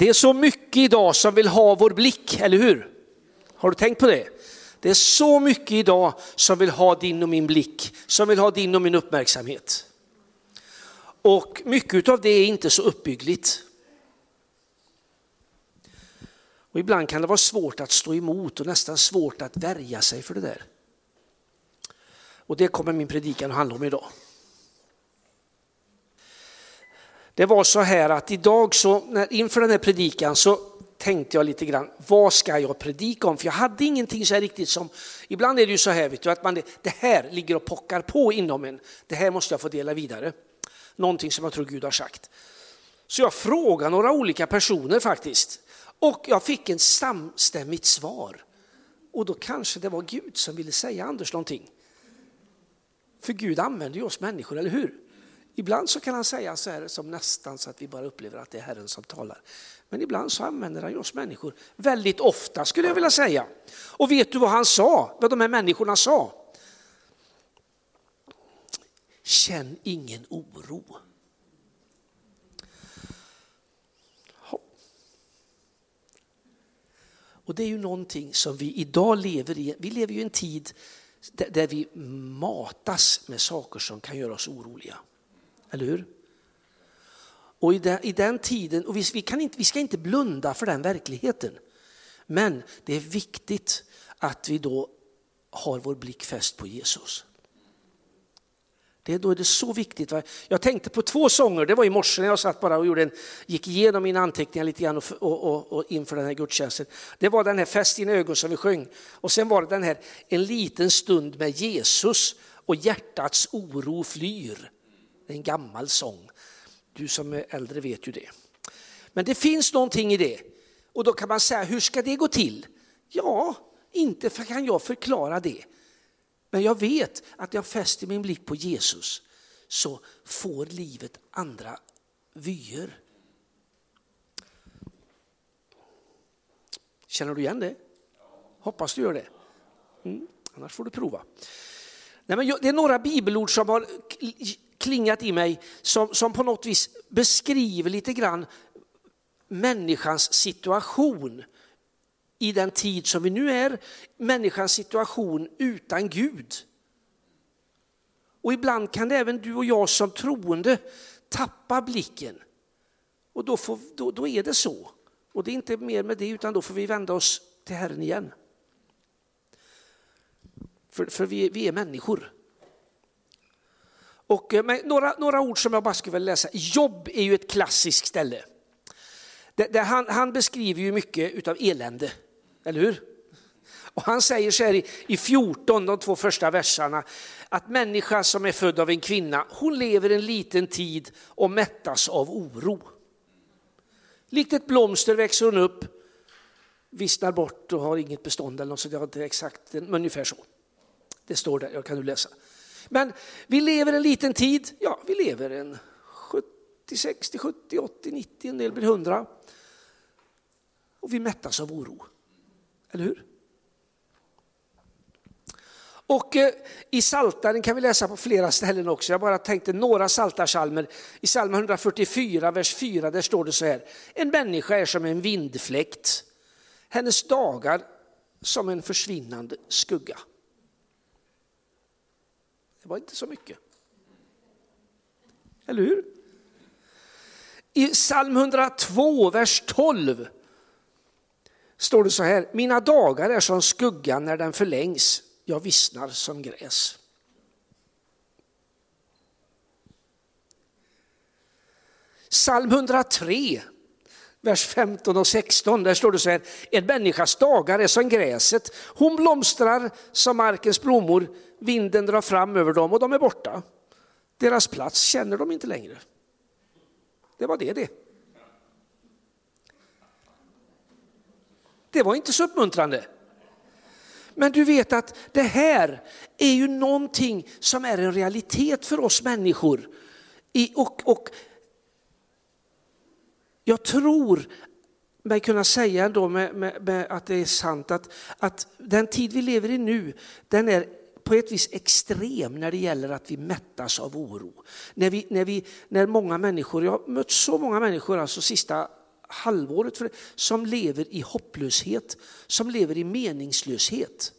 Det är så mycket idag som vill ha vår blick, eller hur? Har du tänkt på det? Det är så mycket idag som vill ha din och min blick, som vill ha din och min uppmärksamhet. Och mycket av det är inte så uppbyggligt. Och ibland kan det vara svårt att stå emot och nästan svårt att värja sig för det där. Och det kommer min predikan att handla om idag. Det var så här att idag så, när, inför den här predikan så tänkte jag lite grann, vad ska jag predika om? För jag hade ingenting så här riktigt som, ibland är det ju så här vet du, att man, det här ligger och pockar på inom en, det här måste jag få dela vidare. Någonting som jag tror Gud har sagt. Så jag frågade några olika personer faktiskt och jag fick en samstämmigt svar. Och då kanske det var Gud som ville säga Anders någonting. För Gud använder ju oss människor, eller hur? Ibland så kan han säga så här som nästan så att vi bara upplever att det är Herren som talar. Men ibland så använder han oss människor, väldigt ofta skulle jag vilja säga. Och vet du vad han sa, vad de här människorna sa? Känn ingen oro. Och det är ju någonting som vi idag lever i. Vi lever ju i en tid där vi matas med saker som kan göra oss oroliga. Eller hur? Och i den, i den tiden, och vi, vi, kan inte, vi ska inte blunda för den verkligheten. Men det är viktigt att vi då har vår blick fäst på Jesus. Det, då är det så viktigt. Jag tänkte på två sånger, det var i morse när jag satt bara och gjorde en, gick igenom mina anteckningar lite grann och, och, och, och inför den här gudstjänsten. Det var den här Fäst dina ögon som vi sjöng och sen var det den här En liten stund med Jesus och hjärtats oro flyr. Det är en gammal sång. Du som är äldre vet ju det. Men det finns någonting i det. Och då kan man säga, hur ska det gå till? Ja, inte kan jag förklara det. Men jag vet att jag fäster min blick på Jesus så får livet andra vyer. Känner du igen det? Hoppas du gör det. Mm, annars får du prova. Nej, men det är några bibelord som har klingat i mig som, som på något vis beskriver lite grann människans situation i den tid som vi nu är, människans situation utan Gud. Och ibland kan även du och jag som troende tappa blicken. Och då, får, då, då är det så. Och det är inte mer med det utan då får vi vända oss till Herren igen. För, för vi, vi är människor. Och, eh, några, några ord som jag bara skulle vilja läsa. Jobb är ju ett klassiskt ställe. Det, det, han, han, beskriver ju mycket av elände, eller hur? Och han säger så här i, i 14, de två första verserna, att människa som är född av en kvinna, hon lever en liten tid och mättas av oro. Likt ett blomster växer hon upp, vissnar bort och har inget bestånd eller något, så det är inte exakt, men ungefär så. Det står där, jag kan du läsa. Men vi lever en liten tid, ja vi lever en 70, 60, 70, 80, 90, en del blir 100. Och vi mättas av oro. Eller hur? Och eh, i Saltaren kan vi läsa på flera ställen också. Jag bara tänkte några saltarsalmer. I psalm 144, vers 4, där står det så här. En människa är som en vindfläkt. Hennes dagar som en försvinnande skugga. Det var inte så mycket. Eller hur? I psalm 102, vers 12 står det så här. Mina dagar är som skuggan när den förlängs. Jag vissnar som gräs. Psalm 103, vers 15 och 16, där står det så här. En människas dagar är som gräset. Hon blomstrar som markens blommor. Vinden drar fram över dem och de är borta. Deras plats känner de inte längre. Det var det det. Det var inte så uppmuntrande. Men du vet att det här är ju någonting som är en realitet för oss människor. och, och jag tror mig kunna säga ändå med, med, med, att det är sant att, att den tid vi lever i nu, den är på ett vis extrem när det gäller att vi mättas av oro. När, vi, när, vi, när många människor, jag har mött så många människor alltså sista halvåret för, som lever i hopplöshet, som lever i meningslöshet.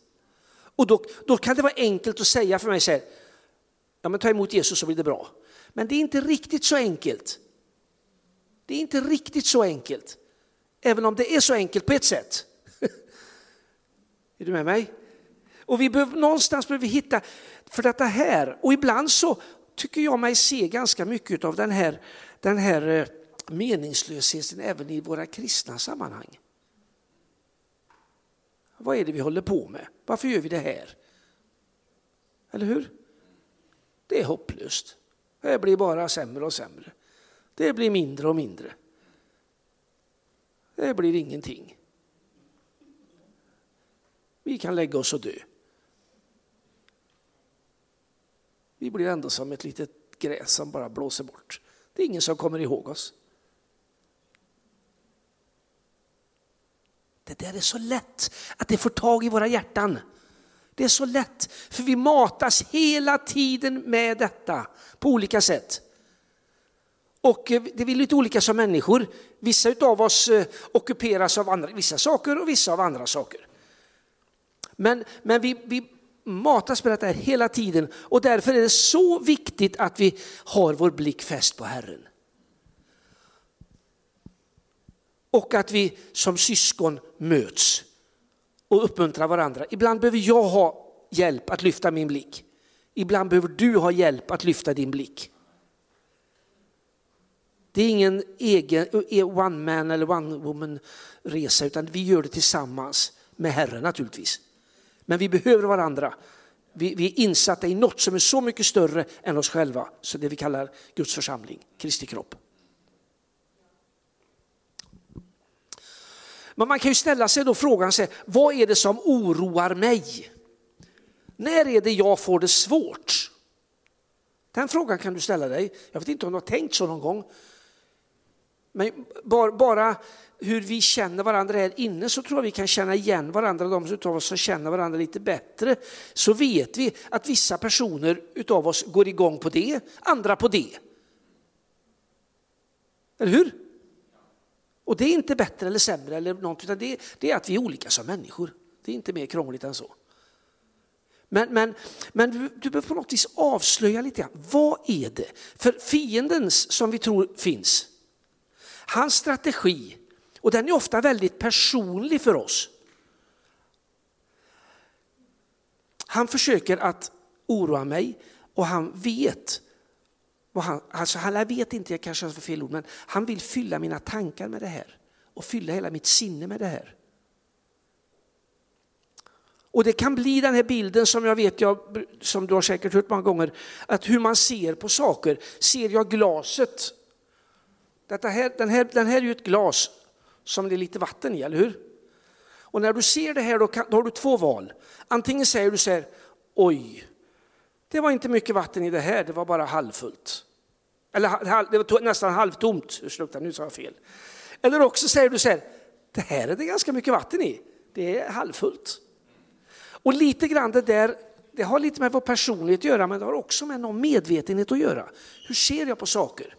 Och då, då kan det vara enkelt att säga för mig så här, ja men ta emot Jesus så blir det bra. Men det är inte riktigt så enkelt. Det är inte riktigt så enkelt. Även om det är så enkelt på ett sätt. är du med mig? Och vi behöver, någonstans behöver vi hitta för detta här. Och ibland så tycker jag mig se ganska mycket av den här, den här eh, meningslösheten även i våra kristna sammanhang. Vad är det vi håller på med? Varför gör vi det här? Eller hur? Det är hopplöst. Det blir bara sämre och sämre. Det blir mindre och mindre. Det blir ingenting. Vi kan lägga oss och dö. Vi blir ändå som ett litet gräs som bara blåser bort. Det är ingen som kommer ihåg oss. Det där är så lätt att det får tag i våra hjärtan. Det är så lätt, för vi matas hela tiden med detta på olika sätt. Och eh, det är lite olika som människor. Vissa av oss eh, ockuperas av andra, vissa saker och vissa av andra saker. Men, men vi, vi matas med detta hela tiden och därför är det så viktigt att vi har vår blick fäst på Herren. Och att vi som syskon möts och uppmuntrar varandra. Ibland behöver jag ha hjälp att lyfta min blick. Ibland behöver du ha hjälp att lyfta din blick. Det är ingen egen eh, eh, one man eller one woman resa utan vi gör det tillsammans med Herren naturligtvis. Men vi behöver varandra. Vi, vi, är insatta i något som är så mycket större än oss själva, så det vi kallar Guds församling, Kristi kropp. Men man kan ju ställa sig då frågan, vad är det som oroar mig? När är det jag får det svårt? Den frågan kan du ställa dig. Jag vet inte om du har tänkt så någon gång. Men bara hur vi känner varandra här inne så tror jag vi kan känna igen varandra, de av oss som känner varandra lite bättre. Så vet vi att vissa personer utav oss går igång på det, andra på det. Eller hur? Och det är inte bättre eller sämre eller något, utan det, det är att vi är olika som människor. Det är inte mer krångligt än så. Men, men, men du, du behöver på något vis avslöja lite grann. Vad är det? För fiendens som vi tror finns, hans strategi, och den är ofta väldigt personlig för oss. Han försöker att oroa mig och han vet vad han, alltså han vet inte, jag kanske har fel ord, men han vill fylla mina tankar med det här och fylla hela mitt sinne med det här. Och det kan bli den här bilden som jag vet, jag, som du har säkert hört många gånger, att hur man ser på saker. Ser jag glaset? Detta här, den, här, den här är ju ett glas som det är lite vatten i, eller hur? Och när du ser det här då, kan, då har du två val. Antingen säger du så här, oj, det var inte mycket vatten i det här, det var bara halvfullt. Eller det var nästan halvtomt, ursäkta nu sa jag fel. Eller också säger du så här, det här är det ganska mycket vatten i, det är halvfullt. Och lite grann det där, det har lite med vår personlighet att göra, men det har också med någon medvetenhet att göra. Hur ser jag på saker?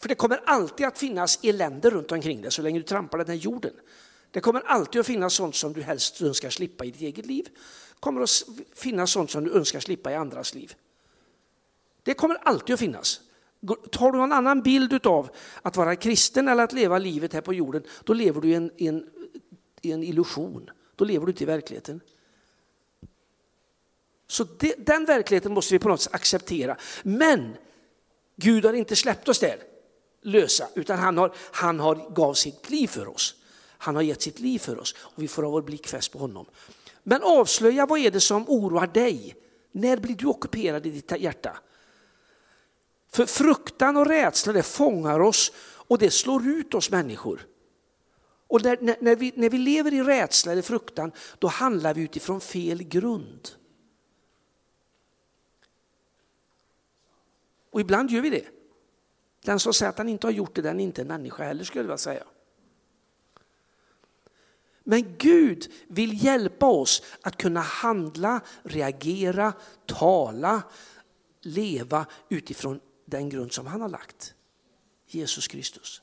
För det kommer alltid att finnas elände runt omkring dig så länge du trampar den här jorden. Det kommer alltid att finnas sånt som du helst önskar slippa i ditt eget liv. Det kommer att finnas sånt som du önskar slippa i andras liv. Det kommer alltid att finnas. Tar du någon annan bild av att vara kristen eller att leva livet här på jorden, då lever du i en, i en, i en illusion. Då lever du inte i verkligheten. Så det, den verkligheten måste vi på något sätt acceptera. Men Gud har inte släppt oss där lösa, utan han har, han har gav sitt liv för oss. Han har gett sitt liv för oss och vi får ha vår blick fäst på honom. Men avslöja vad är det som oroar dig? När blir du ockuperad i ditt hjärta? För fruktan och rädsla det fångar oss och det slår ut oss människor. Och när, när, när, vi, när vi lever i rädsla eller fruktan, då handlar vi utifrån fel grund. Och ibland gör vi det. Den som säger att han inte har gjort det, den är inte en människa heller skulle jag vilja säga. Men Gud vill hjälpa oss att kunna handla, reagera, tala, leva utifrån den grund som han har lagt. Jesus Kristus.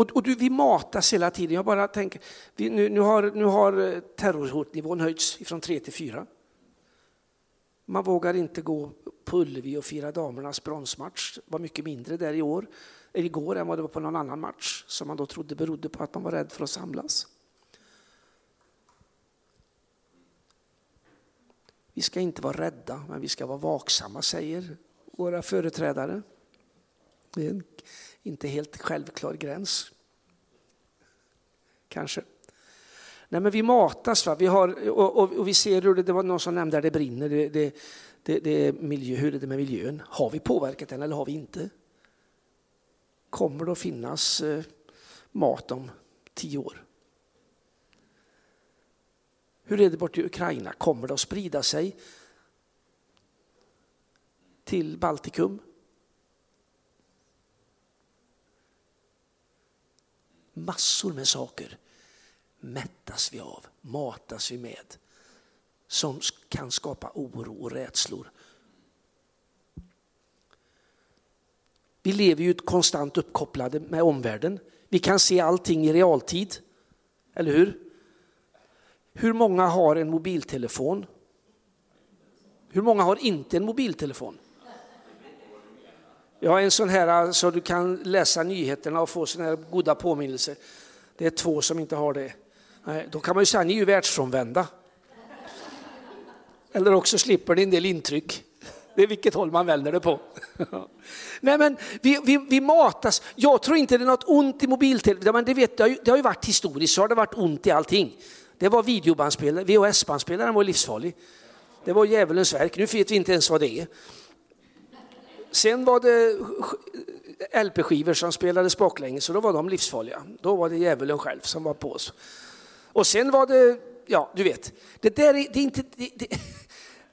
Och, och du, vi matas hela tiden. Jag bara tänker, vi, nu, nu, har, nu har eh, terrorhotnivån höjts från 3 till 4. Man vågar inte gå på Ullevi och fira damernas bronsmatch. Det var mycket mindre där i år, igår än vad det var på någon annan match som man då trodde berodde på att man var rädd för att samlas. Vi ska inte vara rädda, men vi ska vara vaksamma, säger våra företrädare. Det är en inte helt självklar gräns. Kanske. Nej, men vi matas. Va? Vi har, och, och, och vi ser hur det, det var någon som nämnde att det brinner. Det, det, det, det är miljö, hur är det med miljön? Har vi påverkat den eller har vi inte? Kommer det att finnas eh, mat om tio år? Hur är det borta i Ukraina? Kommer det att sprida sig till Baltikum? Massor med saker mättas vi av, matas vi med som kan skapa oro och rädslor. Vi lever ju konstant uppkopplade med omvärlden. Vi kan se allting i realtid, eller hur? Hur många har en mobiltelefon? Hur många har inte en mobiltelefon? Jag har en sån här eh, så du kan läsa nyheterna och få såna här goda påminnelser. Det är två som inte har det. Nej, då kan man ju säga ni är ju världsfrånvända. Eller också slipper ni en del intryck. Det är vilket håll man vänder det på. Nej, men vi, vi, vi matas. Jag tror inte det är något ont i mobiltelefon. Men det, vet, det, har ju, det har ju varit historiskt, så har det varit ont i allting. Det var videobandspelare, VHS-bandspelaren var livsfarlig. Det var djävulens verk, nu vet vi inte ens vad det är. Sen var det LP-skivor som spelades baklänges så då var de livsfarliga. Då var det djävulen själv som var på oss. Och sen var det, ja du vet, det där är, det är inte, det, det,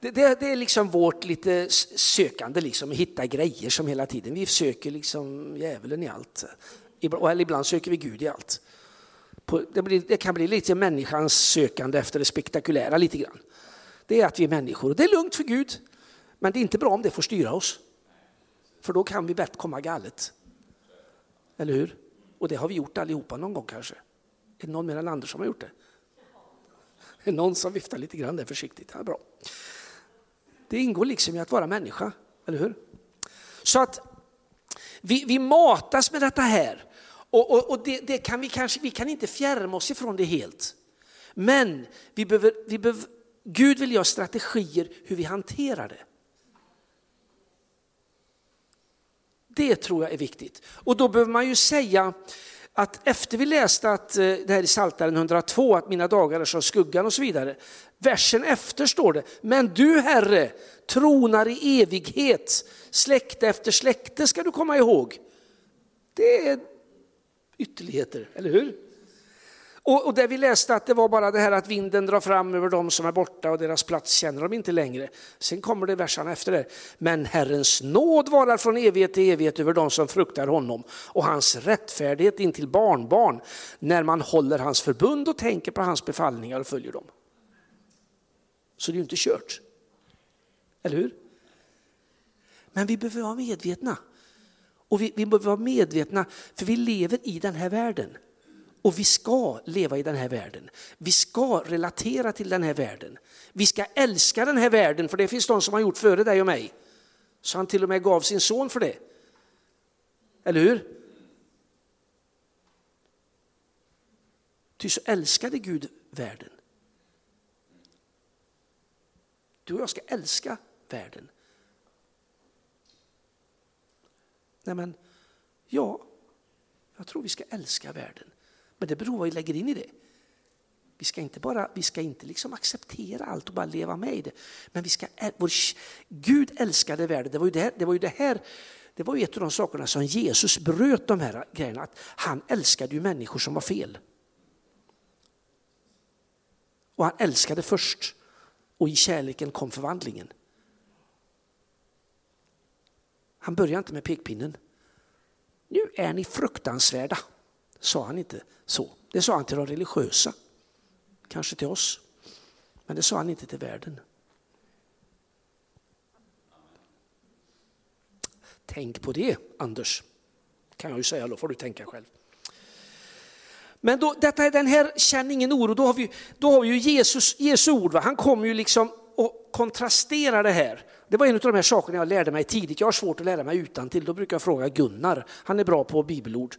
det, det, är liksom vårt lite sökande, liksom, hitta grejer som hela tiden, vi söker liksom djävulen i allt. Eller ibland söker vi Gud i allt. Det, blir, det kan bli lite människans sökande efter det spektakulära lite grann. Det är att vi är människor. Det är lugnt för Gud, men det är inte bra om det får styra oss. För då kan vi lätt komma galet. Eller hur? Och det har vi gjort allihopa någon gång kanske. Är det någon mer än Anders som har gjort det? Är någon som viftar lite grann där försiktigt? Ja, bra. Det ingår liksom i att vara människa, eller hur? Så att vi, vi matas med detta här. Och, och, och det, det, kan vi, kanske, vi kan inte fjärma oss ifrån det helt. Men vi behöver, vi behöver, Gud vill göra strategier hur vi hanterar det. Det tror jag är viktigt. Och då behöver man ju säga att efter vi läste att eh, det här i Saltaren 102, att mina dagar är som skuggan och så vidare. Versen efter står det, men du Herre tronar i evighet, släkte efter släkte ska du komma ihåg. Det är ytterligheter, eller hur? Och, och där vi läste att det var bara det här att vinden drar fram över dem som är borta och deras plats känner de inte längre. Sen kommer det verserna efter det. Men Herrens nåd varar från evighet till evighet över dem som fruktar honom och hans rättfärdighet in till barnbarn när man håller hans förbund och tänker på hans befallningar och följer dem. Så det är ju inte kört. Eller hur? Men vi behöver vara medvetna. Och vi, vi behöver vara medvetna, för vi lever i den här världen. Och vi ska leva i den här världen. Vi ska relatera till den här världen. Vi ska älska den här världen, för det finns de som har gjort före dig och mig. Så han till och med gav sin son för det. Eller hur? Ty så älskade Gud världen. Du och jag ska älska världen. Nej men, ja, jag tror vi ska älska världen. Men det beror på vad vi lägger in i det. Vi ska inte bara vi ska inte liksom acceptera allt och bara leva med i det. Men vi ska, vår, Gud älskade världen. Det var, ju det, det var ju det här det var ju ett av de sakerna som Jesus bröt de här grejerna. Att han älskade ju människor som var fel. Och han älskade först och i kärleken kom förvandlingen. Han började inte med pekpinnen. Nu är ni fruktansvärda sa han inte så. Det sa han till de religiösa, kanske till oss. Men det sa han inte till världen. Tänk på det, Anders, kan jag ju säga, då får du tänka själv. Men då, detta är den här känn ingen oro, då har vi, då har vi ju Jesus, Jesu ord, va? han kommer ju liksom och kontrasterar det här. Det var en av de här sakerna jag lärde mig tidigt. Jag har svårt att lära mig utan till. Då brukar jag fråga Gunnar, han är bra på bibelord.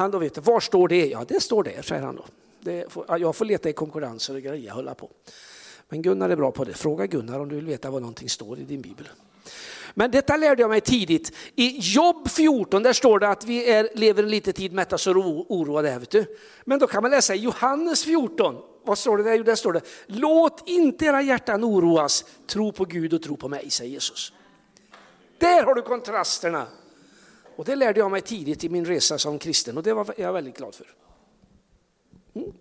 Han då vet, var står det? Ja, det står där, säger han då. Får, jag får leta i konkurrenser och grejer, hålla på. Men Gunnar är bra på det. Fråga Gunnar om du vill veta vad någonting står i din bibel. Men detta lärde jag mig tidigt. I Jobb 14 där står det att vi är, lever en liten tid mättas och oroade. Vet du. Men då kan man läsa i Johannes 14. Vad står det där? Jo, där står det, låt inte era hjärtan oroas, tro på Gud och tro på mig, säger Jesus. Där har du kontrasterna. Och det lärde jag mig tidigt i min resa som kristen och det var jag väldigt glad för. Mm.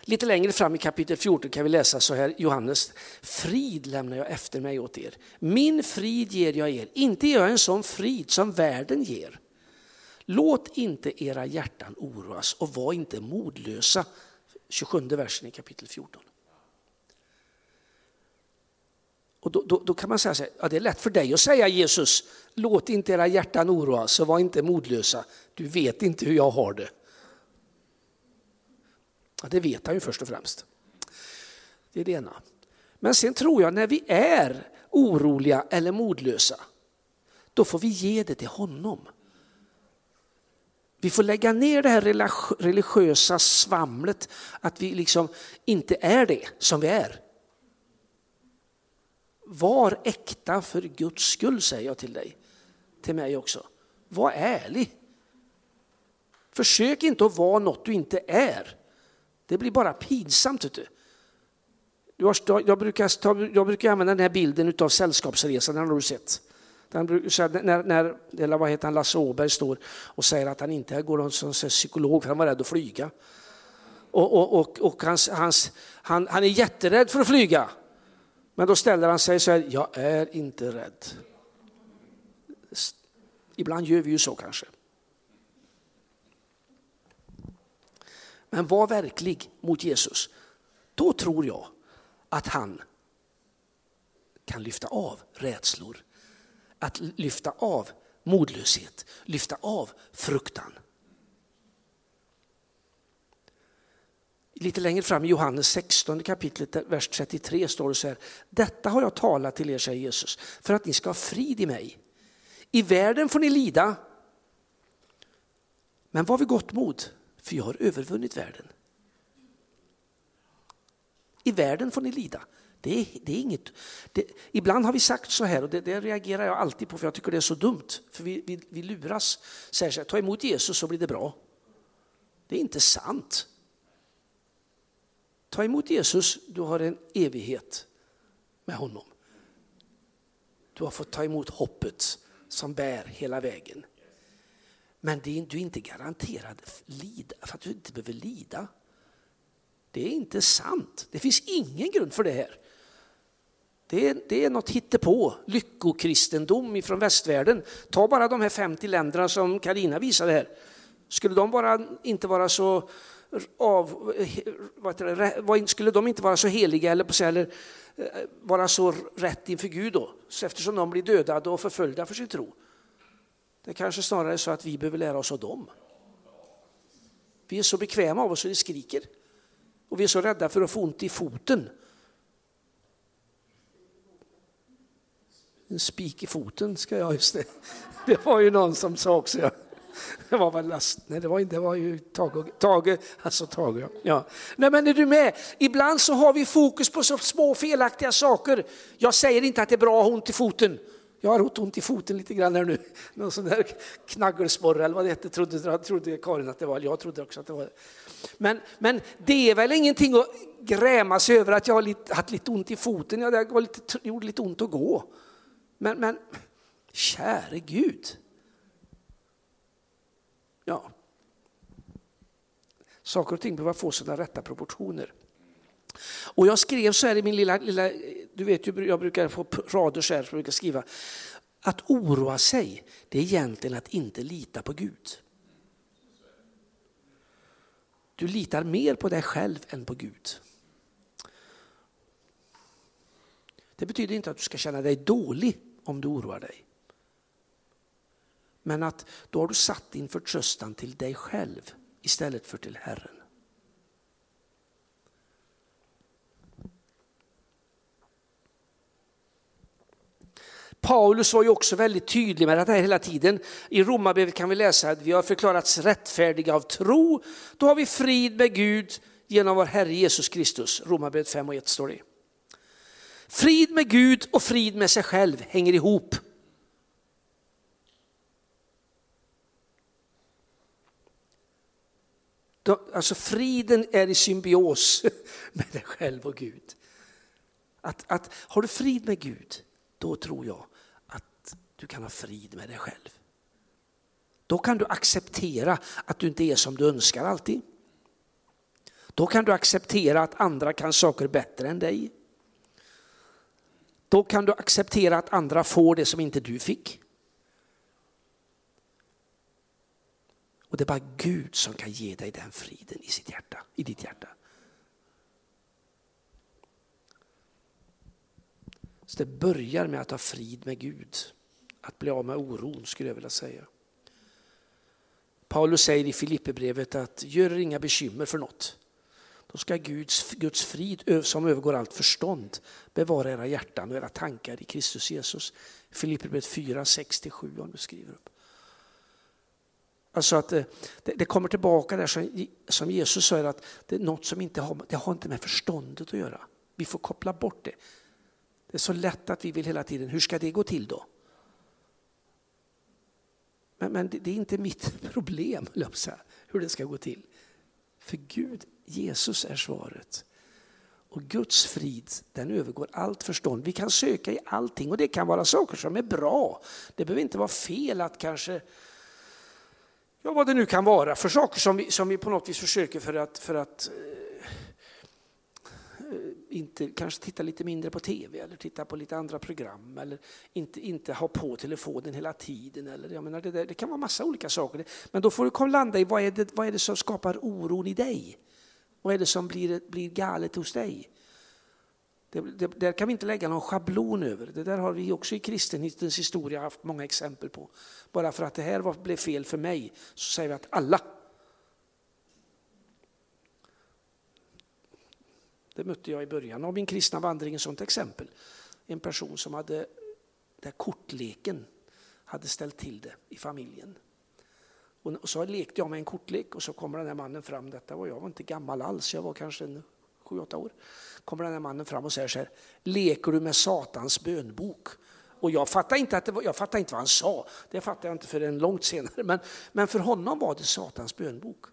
Lite längre fram i kapitel 14 kan vi läsa så här, Johannes, frid lämnar jag efter mig åt er. Min frid ger jag er, inte ger jag en sån frid som världen ger. Låt inte era hjärtan oroas och var inte modlösa. 27 versen i kapitel 14. Och då, då, då, kan man säga så här, ja, det är lätt för dig att säga Jesus, låt inte era hjärtan oroa, så var inte modlösa. Du vet inte hur jag har det. Ja, det vet han ju först och främst. Det är det ena. Men sen tror jag när vi är oroliga eller modlösa, då får vi ge det till honom. Vi får lägga ner det här religiösa svamlet, att vi liksom inte är det som vi är. Var äkta för Guds skull säger jag till dig, till mig också. Var ärlig. Försök inte att vara något du inte är. Det blir bara pinsamt. Vet du. Jag brukar, jag brukar använda den här bilden av Sällskapsresan, den har du sett. när, när eller vad heter han, Lasse Åberg står och säger att han inte går som psykolog för han var rädd att flyga. Och, och, och, och hans, hans, han, han är jätterädd för att flyga. Men då ställer han sig så här, jag är inte rädd. Ibland gör vi ju så kanske. Men var verklig mot Jesus. Då tror jag att han kan lyfta av rädslor. Att lyfta av modlöshet, lyfta av fruktan. Lite längre fram i Johannes 16 kapitlet, vers 33 står det så här. Detta har jag talat till er, säger Jesus, för att ni ska ha frid i mig. I världen får ni lida, men var vid gott mod, för jag har övervunnit världen. I världen får ni lida. Det är, det är inget, det, ibland har vi sagt så här och det, det, reagerar jag alltid på för jag tycker det är så dumt. För vi, vi, vi luras. Säger så här, ta emot Jesus så blir det bra. Det är inte sant. Ta emot Jesus, du har en evighet med honom. Du har fått ta emot hoppet som bär hela vägen. Men du är inte garanterad lida, för att du inte behöver lida. Det är inte sant. Det finns ingen grund för det här. Det är, det är något hittepå, lyckokristendom ifrån västvärlden. Ta bara de här 50 länderna som Karina visade här. Skulle de bara, inte vara så av, det, skulle de inte vara så heliga eller, eller eh, vara så rätt inför Gud då? Eftersom de blir dödade och förföljda för sin tro. Det är kanske snarare är så att vi behöver lära oss av dem. Vi är så bekväma av oss så det skriker. Och vi är så rädda för att få ont i foten. En spik i foten ska jag, just det. Det var ju någon som sa också. Det var väl last, nej det var, det var ju Tage, Tage alltså Tage. Ja. Nej men är du med? Ibland så har vi fokus på så små felaktiga saker. Jag säger inte att det är bra att ha ont i foten. Jag har ont i foten lite grann här nu. Någon sån där knaggelsporre eller vad det hette, trodde, trodde Karin att det var. Jag trodde också att det var det. Men, men det är väl ingenting att gräma sig över att jag har lite, haft lite ont i foten. Jag det var lite, gjorde lite ont att gå. Men, men käre Gud. Ja. Saker och ting behöver få sina rätta proportioner. Och jag skrev så här i min lilla, lilla du vet ju, jag brukar få rader så här, så jag brukar skriva. Att oroa sig, det är egentligen att inte lita på Gud. Du litar mer på dig själv än på Gud. Det betyder inte att du ska känna dig dålig om du oroar dig. Men att då har du satt din förtröstan till dig själv istället för till Herren. Paulus var ju också väldigt tydlig med det här hela tiden. I Romarbrevet kan vi läsa att vi har förklarats rättfärdiga av tro. Då har vi frid med Gud genom vår Herre Jesus Kristus. Romarbrevet 5 och 1 står det. Frid med Gud och frid med sig själv hänger ihop. Alltså friden är i symbios med dig själv och Gud. Att, att, har du frid med Gud, då tror jag att du kan ha frid med dig själv. Då kan du acceptera att du inte är som du önskar alltid. Då kan du acceptera att andra kan saker bättre än dig. Då kan du acceptera att andra får det som inte du fick. Och det är bara Gud som kan ge dig den friden i sitt hjärta, i ditt hjärta. Så det börjar med att ha frid med Gud. Att bli av med oron skulle jag vilja säga. Paulus säger i Filipperbrevet att gör inga bekymmer för något. Då ska Guds, Guds frid som övergår allt förstånd bevara era hjärtan och era tankar i Kristus Jesus. Filipperbrevet 4, 6-7 om du skriver upp. Alltså att eh, det, det, kommer tillbaka där som, som Jesus säger att det är något som inte har, det har inte med förståndet att göra. Vi får koppla bort det. Det är så lätt att vi vill hela tiden, hur ska det gå till då? Men, men det, det, är inte mitt problem, hur det ska gå till. För Gud, Jesus är svaret. Och Guds frid, den övergår allt förstånd. Vi kan söka i allting och det kan vara saker som är bra. Det behöver inte vara fel att kanske, ja vad det nu kan vara, för saker som vi, som vi på något vis försöker för att, för att eh, inte, kanske titta lite mindre på tv eller titta på lite andra program eller inte, inte ha på telefonen hela tiden. Eller, jag menar, det, det kan vara massa olika saker. Men då får du landa i vad är, det, vad är det som skapar oron i dig? Vad är det som blir, blir galet hos dig? Det, det, där kan vi inte lägga någon schablon över. Det där har vi också i kristenhetens historia haft många exempel på. Bara för att det här var, blev fel för mig så säger vi att alla Det mötte jag i början av min kristna vandring, ett sådant exempel. En person som hade, där kortleken hade ställt till det i familjen. Och så lekte jag med en kortlek och så kommer den här mannen fram, detta var jag var inte gammal alls, jag var kanske en sju, åtta år. Kommer den här mannen fram och säger så här, leker du med Satans bönbok? Och jag fattade inte, att det var, jag fattade inte vad han sa, det fattade jag inte förrän långt senare. Men, men för honom var det Satans bönbok.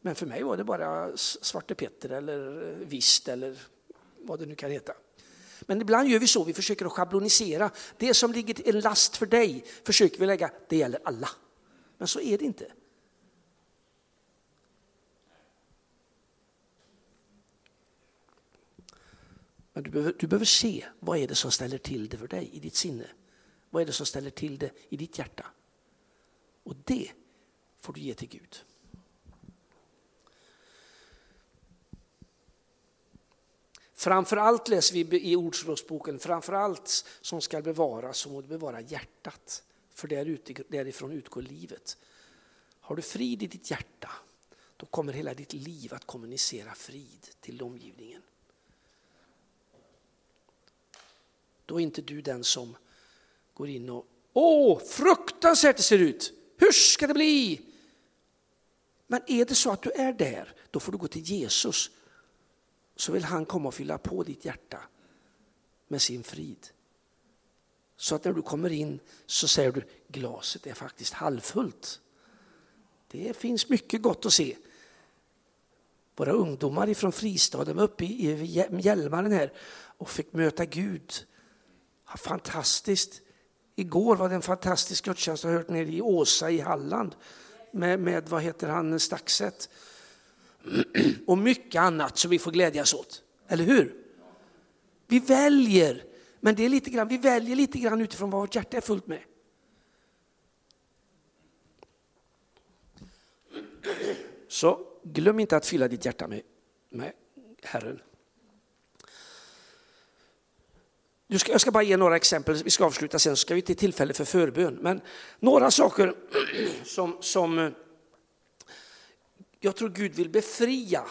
Men för mig var det bara Svarte Petter eller eh, Vist eller vad det nu kan heta. Men ibland gör vi så, vi försöker att schablonisera. Det som ligger en last för dig försöker vi lägga, det gäller alla. Men så är det inte. Men du behöver, du behöver se, vad är det som ställer till det för dig i ditt sinne? Vad är det som ställer till det i ditt hjärta? Och det får du ge till Gud. Framförallt läser vi i Ordspråksboken, framförallt som ska bevaras så må du bevara hjärtat. För därifrån utgår livet. Har du frid i ditt hjärta, då kommer hela ditt liv att kommunicera frid till omgivningen. Då är inte du den som går in och, åh, fruktansvärt det ser ut, hur ska det bli? Men är det så att du är där, då får du gå till Jesus så vill han komma och fylla på ditt hjärta med sin frid. Så att när du kommer in så säger du glaset är faktiskt halvfullt. Det finns mycket gott att se. Våra ungdomar ifrån Fristaden var uppe i Hjälmaren här och fick möta Gud. Fantastiskt. Igår var det en fantastisk gudstjänst jag hört nere i Åsa i Halland med, med vad heter han, Staxet och mycket annat som vi får glädjas åt. Eller hur? Vi väljer, men det är lite grann, vi väljer lite grann utifrån vad vårt hjärta är fullt med. Så glöm inte att fylla ditt hjärta med, med Herren. Ska, jag ska bara ge några exempel, vi ska avsluta sen så ska vi till tillfälle för förbön. Men några saker som, som eh, jag tror Gud vill befria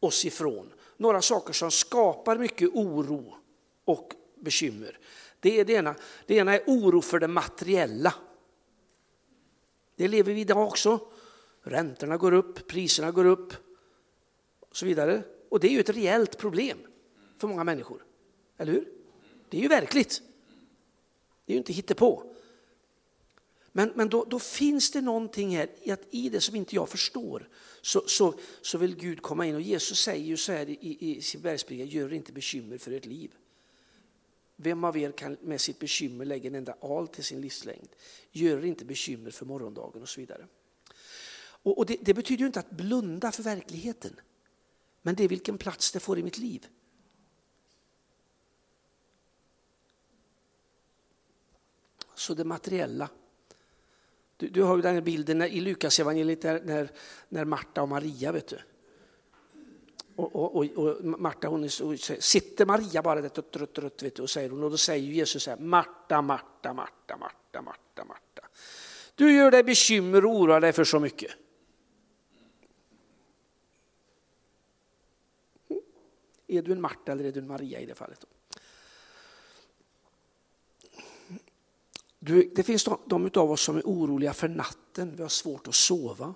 oss ifrån några saker som skapar mycket oro och bekymmer. Det, är det, ena. det ena är oro för det materiella. Det lever vi idag också. Räntorna går upp, priserna går upp och så vidare. Och det är ju ett reellt problem för många människor. Eller hur? Det är ju verkligt. Det är ju inte hittepå. Men, men då, då, finns det någonting här i, att i det som inte jag förstår så, så, så vill Gud komma in och Jesus säger ju så här i, i sin bergspredikan, gör inte bekymmer för ert liv. Vem av er kan med sitt bekymmer lägga en enda al till sin livslängd? Gör inte bekymmer för morgondagen och så vidare. Och, och det, det, betyder ju inte att blunda för verkligheten, men det är vilken plats det får i mitt liv. Så det materiella. Du, du har ju den här bilden i Lukas evangeliet när, när Marta och Maria, vet du. Och, och, och, och Marta hon är, och sitter Maria bara där trött, trött, trött, vet du, och säger hon, och då säger Jesus så här, Marta, Marta, Marta, Marta, Marta, Marta. Du gör dig bekymmer och oroar dig för så mycket. Är du en Marta eller är du en Maria i det fallet? Du, det finns de, de av oss som är oroliga för natten, vi har svårt att sova.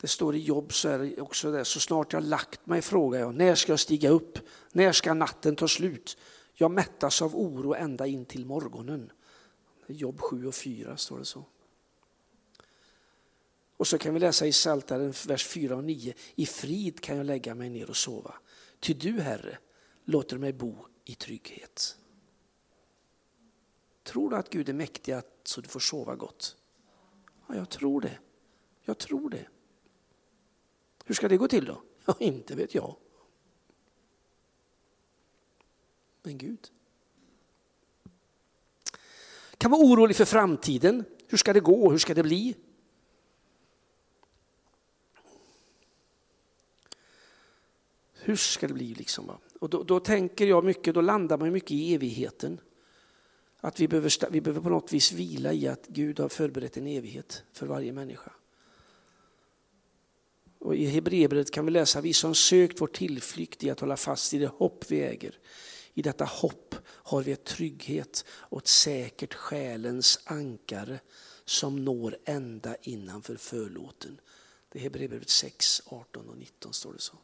Det står i jobb så är det också det. Så snart jag lagt mig frågar jag, när ska jag stiga upp? När ska natten ta slut? Jag mättas av oro ända in till morgonen. Jobb 7 och 4 står det så. Och så kan vi läsa i Psaltaren vers 4 och 9. I frid kan jag lägga mig ner och sova. Ty du, Herre, låter mig bo i trygghet. Tror du att Gud är mäktig så du får sova gott? Ja, jag tror det. Jag tror det. Hur ska det gå till då? Ja, inte vet jag. Men Gud. Kan vara orolig för framtiden. Hur ska det gå? Hur ska det bli? Hur ska det bli liksom? Och då, då, tänker jag mycket, då landar man mycket i evigheten. Att vi behöver, vi behöver på något vis vila i att Gud har förberett en evighet för varje människa. Och I Hebreerbrevet kan vi läsa, vi som sökt vår tillflykt i att hålla fast i det hopp vi äger. I detta hopp har vi ett trygghet och ett säkert själens ankare som når ända innanför förlåten. Det är Hebreerbrevet 6, 18 och 19 står det så.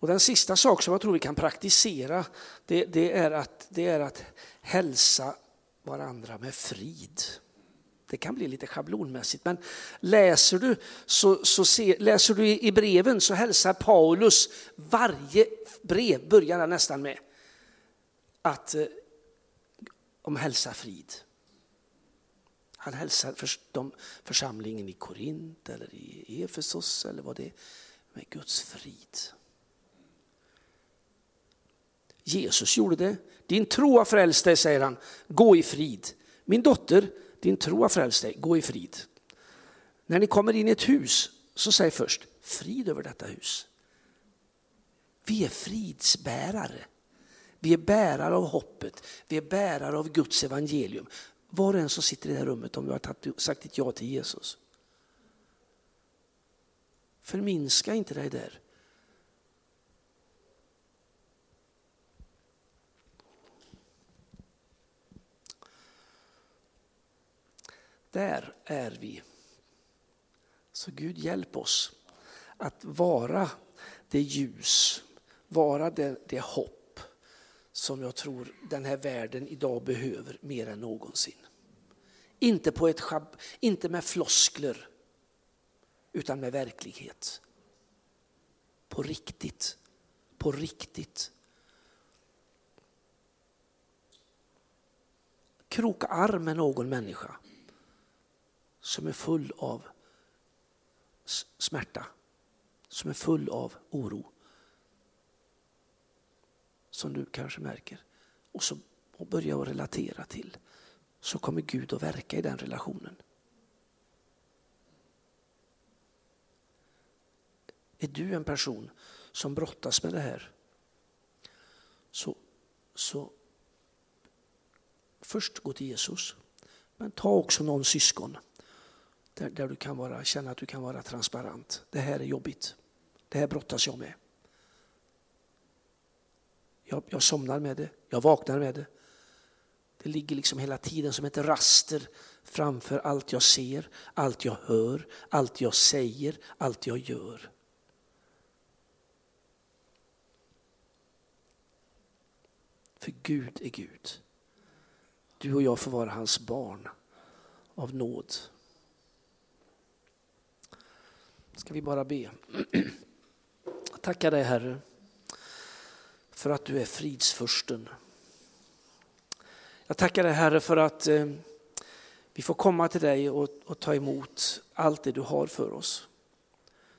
Och den sista sak som jag tror vi kan praktisera det, det, är, att, det är att hälsa varandra med frid. Det kan bli lite schablonmässigt, men läser du, så, så se, läser du i breven så hälsar Paulus varje brev, börjar han nästan med, att eh, om hälsa frid. Han hälsar för, de, församlingen i Korint eller i Efesos eller vad det är, med Guds frid. Jesus gjorde det. Din tro har frälst dig, säger han. Gå i frid. Min dotter, din tro har frälst dig. Gå i frid. När ni kommer in i ett hus, så säg först frid över detta hus. Vi är fridsbärare. Vi är bärare av hoppet. Vi är bärare av Guds evangelium. Var och en som sitter i det här rummet om du har sagt ditt ja till Jesus. Förminska inte dig där. Där är vi. Så Gud hjälp oss att vara det ljus, vara det, det hopp som jag tror den här världen idag behöver mer än någonsin. Inte, på ett schab, inte med floskler, utan med verklighet. På riktigt. På riktigt. Kroka arm med någon människa som är full av smärta, som är full av oro. Som du kanske märker. Och så och börja att relatera till. Så kommer Gud att verka i den relationen. Är du en person som brottas med det här? så, så först gå till Jesus. Men ta också någon syskon där, där du kan vara, känna att du kan vara transparent. Det här är jobbigt. Det här brottas jag med. Jag, jag somnar med det, jag vaknar med det. Det ligger liksom hela tiden som ett raster framför allt jag ser, allt jag hör, allt jag säger, allt jag gör. För Gud är Gud. Du och jag får vara hans barn av nåd. Ska vi bara be. Tacka dig Herre för att du är fridsfursten. Jag tackar dig Herre för att eh, vi får komma till dig och, och, ta emot allt det du har för oss.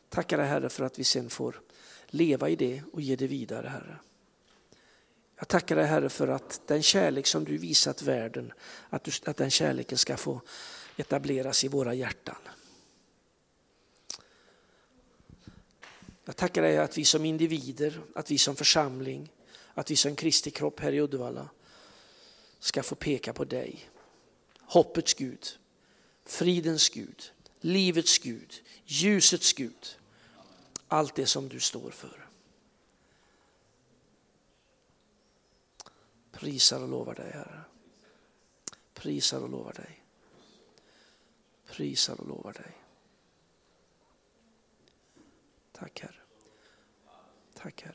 Tackar dig Herre för att vi sen får leva i det och ge det vidare Herre. Jag tackar dig Herre för att den kärlek som du visat världen, att, du, att den kärleken ska få etableras i våra hjärtan. Jag tackar dig att vi som individer, att vi som församling, att vi som Kristi kropp här i Uddevalla ska få peka på dig. Hoppets Gud, fridens Gud, livets Gud, ljusets Gud. Allt det som du står för. Prisar och lovar dig Herre. Prisar och lovar dig. Prisar och lovar dig. Tack Herre. Tack Herre.